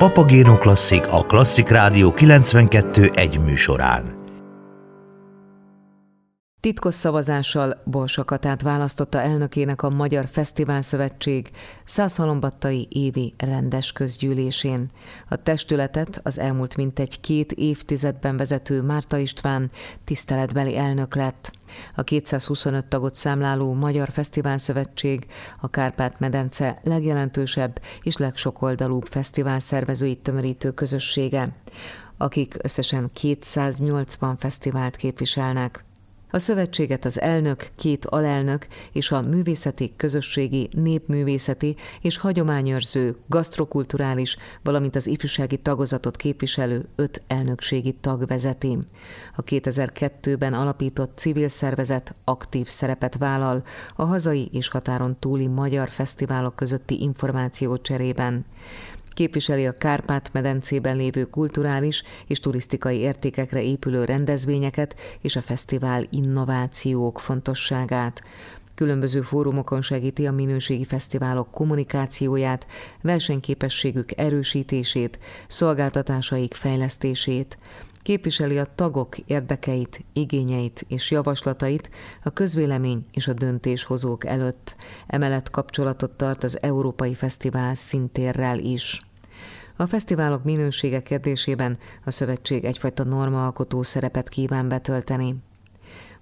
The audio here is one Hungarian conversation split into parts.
Papagéno Klasszik a Klasszik Rádió 92 egy műsorán. Titkos szavazással Borsakatát választotta elnökének a Magyar Fesztivál Szövetség Szászhalombattai évi rendes közgyűlésén. A testületet az elmúlt mintegy két évtizedben vezető Márta István tiszteletbeli elnök lett. A 225 tagot számláló Magyar Fesztivál Szövetség a Kárpát-medence legjelentősebb és legsokoldalúbb fesztivál szervezőit tömörítő közössége, akik összesen 280 fesztivált képviselnek. A szövetséget az elnök, két alelnök és a művészeti, közösségi, népművészeti és hagyományőrző, gasztrokulturális, valamint az ifjúsági tagozatot képviselő öt elnökségi tag vezeti. A 2002-ben alapított civil szervezet aktív szerepet vállal a hazai és határon túli magyar fesztiválok közötti információ cserében képviseli a Kárpát-medencében lévő kulturális és turisztikai értékekre épülő rendezvényeket és a fesztivál innovációk fontosságát. Különböző fórumokon segíti a minőségi fesztiválok kommunikációját, versenyképességük erősítését, szolgáltatásaik fejlesztését, képviseli a tagok érdekeit, igényeit és javaslatait a közvélemény és a döntéshozók előtt. Emellett kapcsolatot tart az Európai Fesztivál szintérrel is. A fesztiválok minősége kérdésében a szövetség egyfajta normaalkotó szerepet kíván betölteni.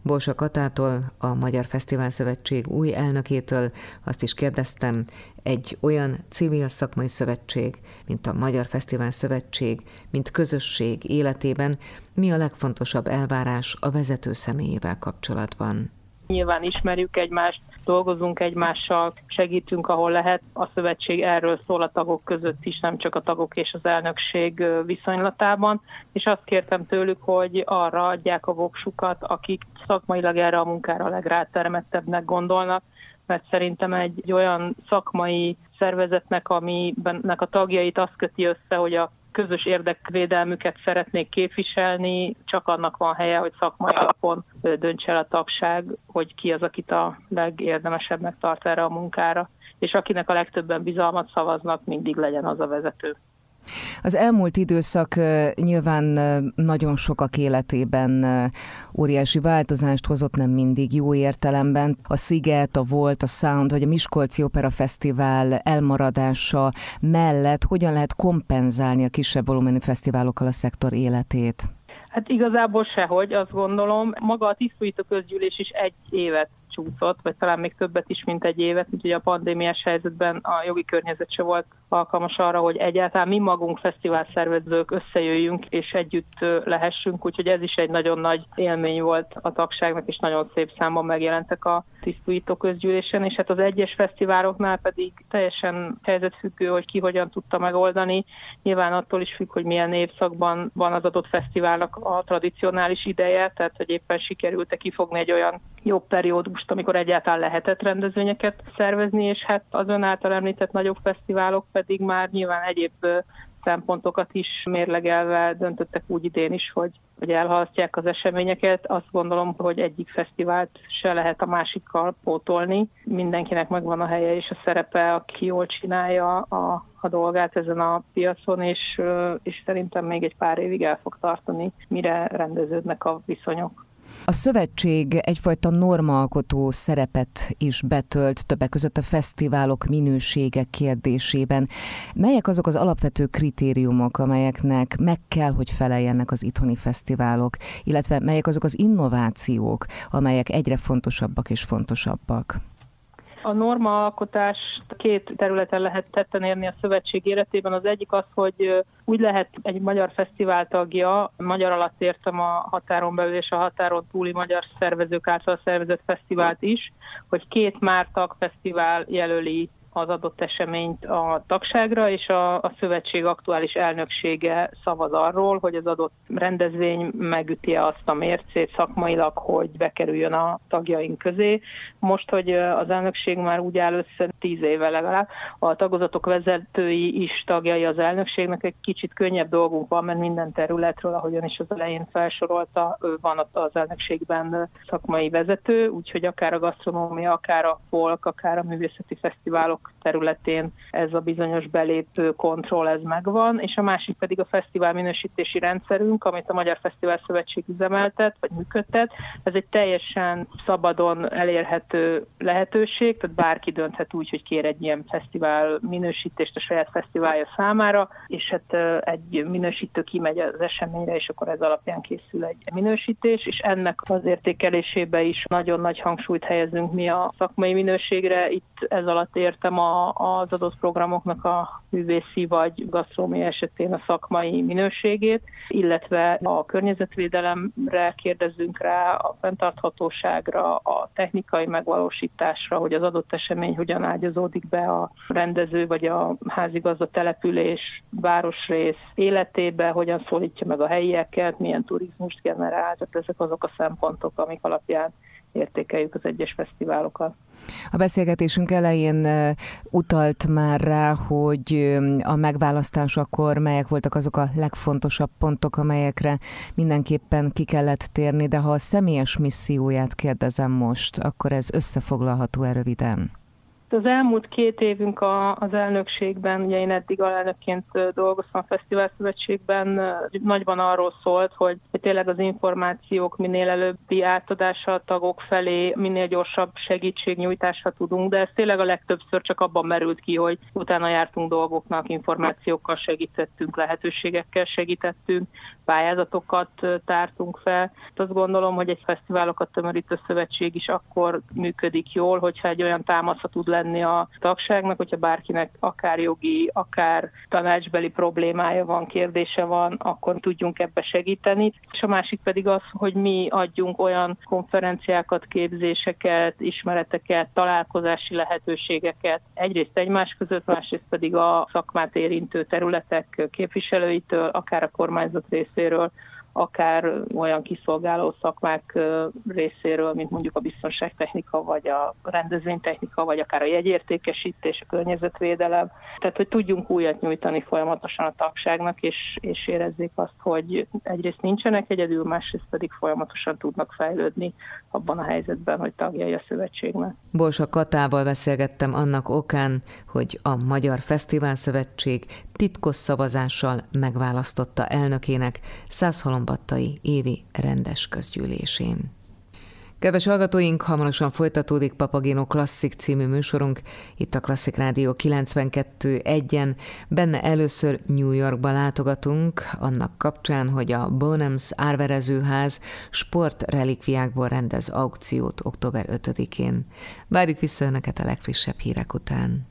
Borsa Katától, a Magyar Fesztivál Szövetség új elnökétől azt is kérdeztem, egy olyan civil szakmai szövetség, mint a Magyar Fesztivál Szövetség, mint közösség életében, mi a legfontosabb elvárás a vezető személyével kapcsolatban? Nyilván ismerjük egymást, dolgozunk egymással, segítünk, ahol lehet. A szövetség erről szól a tagok között is, nem csak a tagok és az elnökség viszonylatában. És azt kértem tőlük, hogy arra adják a voksukat, akik szakmailag erre a munkára a legrátermettebbnek gondolnak, mert szerintem egy olyan szakmai szervezetnek, aminek a tagjait azt köti össze, hogy a közös érdekvédelmüket szeretnék képviselni, csak annak van helye, hogy szakmai alapon döntse el a tagság, hogy ki az, akit a legérdemesebbnek tart erre a munkára, és akinek a legtöbben bizalmat szavaznak, mindig legyen az a vezető. Az elmúlt időszak nyilván nagyon sokak életében óriási változást hozott, nem mindig jó értelemben. A Sziget, a Volt, a Sound vagy a Miskolci Opera Fesztivál elmaradása mellett hogyan lehet kompenzálni a kisebb volumenű fesztiválokkal a szektor életét? Hát igazából sehogy, azt gondolom. Maga a tisztújító közgyűlés is egy évet csúszott, vagy talán még többet is, mint egy évet, ugye a pandémiás helyzetben a jogi környezet se volt alkalmas arra, hogy egyáltalán mi magunk fesztivál szervezők összejöjjünk és együtt lehessünk, úgyhogy ez is egy nagyon nagy élmény volt a tagságnak, és nagyon szép számban megjelentek a tisztújító közgyűlésen, és hát az egyes fesztiváloknál pedig teljesen helyzetfüggő, hogy ki hogyan tudta megoldani. Nyilván attól is függ, hogy milyen évszakban van az adott fesztiválnak a tradicionális ideje, tehát hogy éppen sikerült-e kifogni egy olyan jobb periódust, amikor egyáltalán lehetett rendezvényeket szervezni, és hát az ön által említett nagyobb fesztiválok pedig már nyilván egyéb szempontokat is mérlegelve döntöttek úgy idén is, hogy, hogy elhalasztják az eseményeket. Azt gondolom, hogy egyik fesztivált se lehet a másikkal pótolni. Mindenkinek megvan a helye és a szerepe, aki jól csinálja a, a dolgát ezen a piacon, és, és szerintem még egy pár évig el fog tartani, mire rendeződnek a viszonyok. A szövetség egyfajta normaalkotó szerepet is betölt, többek között a fesztiválok minősége kérdésében. Melyek azok az alapvető kritériumok, amelyeknek meg kell, hogy feleljenek az itthoni fesztiválok, illetve melyek azok az innovációk, amelyek egyre fontosabbak és fontosabbak? A normaalkotást két területen lehet tetten érni a szövetség életében. Az egyik az, hogy úgy lehet egy magyar fesztivál tagja, magyar alatt értem a határon belül és a határon túli magyar szervezők által szervezett fesztivált is, hogy két Mártag fesztivál jelöli az adott eseményt a tagságra, és a, a szövetség aktuális elnöksége szavaz arról, hogy az adott rendezvény megüti azt a mércét szakmailag, hogy bekerüljön a tagjaink közé. Most, hogy az elnökség már úgy áll össze tíz éve legalább, a tagozatok vezetői is tagjai az elnökségnek, egy kicsit könnyebb dolgunk van, mert minden területről, ahogyan is az elején felsorolta, van ott az elnökségben szakmai vezető, úgyhogy akár a gasztronómia, akár a folk, akár a művészeti fesztiválok területén ez a bizonyos belépő kontroll ez megvan, és a másik pedig a fesztivál minősítési rendszerünk, amit a Magyar Fesztivál Szövetség üzemeltet, vagy működtet. Ez egy teljesen szabadon elérhető lehetőség, tehát bárki dönthet úgy, hogy kér egy ilyen fesztivál minősítést a saját fesztiválja számára, és hát egy minősítő kimegy az eseményre, és akkor ez alapján készül egy minősítés, és ennek az értékelésébe is nagyon nagy hangsúlyt helyezünk mi a szakmai minőségre. Itt ez alatt értem a, az adott programoknak a művészi vagy gasztrómia esetén a szakmai minőségét, illetve a környezetvédelemre kérdezünk rá, a fenntarthatóságra, a technikai megvalósításra, hogy az adott esemény hogyan ágyazódik be a rendező vagy a házigazda település, városrész életébe, hogyan szólítja meg a helyieket, milyen turizmust generál, tehát ezek azok a szempontok, amik alapján értékeljük az egyes fesztiválokat. A beszélgetésünk elején utalt már rá, hogy a megválasztásakor melyek voltak azok a legfontosabb pontok, amelyekre mindenképpen ki kellett térni, de ha a személyes misszióját kérdezem most, akkor ez összefoglalható-e röviden? Az elmúlt két évünk a, az elnökségben, ugye én eddig alelnökként dolgoztam a Fesztivál Szövetségben, nagyban arról szólt, hogy tényleg az információk minél előbbi átadása a tagok felé, minél gyorsabb segítségnyújtásra tudunk, de ez tényleg a legtöbbször csak abban merült ki, hogy utána jártunk dolgoknak, információkkal segítettünk, lehetőségekkel segítettünk, pályázatokat tártunk fel. Azt gondolom, hogy egy fesztiválokat tömörítő szövetség is akkor működik jól, hogyha egy olyan támasza tud lenni a tagságnak, hogyha bárkinek akár jogi, akár tanácsbeli problémája van, kérdése van, akkor tudjunk ebbe segíteni. És a másik pedig az, hogy mi adjunk olyan konferenciákat, képzéseket, ismereteket, találkozási lehetőségeket, egyrészt egymás között, másrészt pedig a szakmát érintő területek képviselőitől, akár a kormányzat részéről, akár olyan kiszolgáló szakmák részéről, mint mondjuk a biztonságtechnika, vagy a rendezvénytechnika, vagy akár a jegyértékesítés, a környezetvédelem. Tehát, hogy tudjunk újat nyújtani folyamatosan a tagságnak, és, és érezzék azt, hogy egyrészt nincsenek egyedül, másrészt pedig folyamatosan tudnak fejlődni abban a helyzetben, hogy tagjai a szövetségnek. Borsa Katával beszélgettem annak okán, hogy a Magyar Fesztivál Szövetség titkos szavazással megválasztotta elnökének Százhalombattai évi rendes közgyűlésén. Kedves hallgatóink, hamarosan folytatódik Papagino Klasszik című műsorunk, itt a Klasszik Rádió 92.1-en. Benne először New Yorkba látogatunk, annak kapcsán, hogy a Bonems árverezőház sportrelikviákból rendez aukciót október 5-én. Várjuk vissza Önöket a legfrissebb hírek után.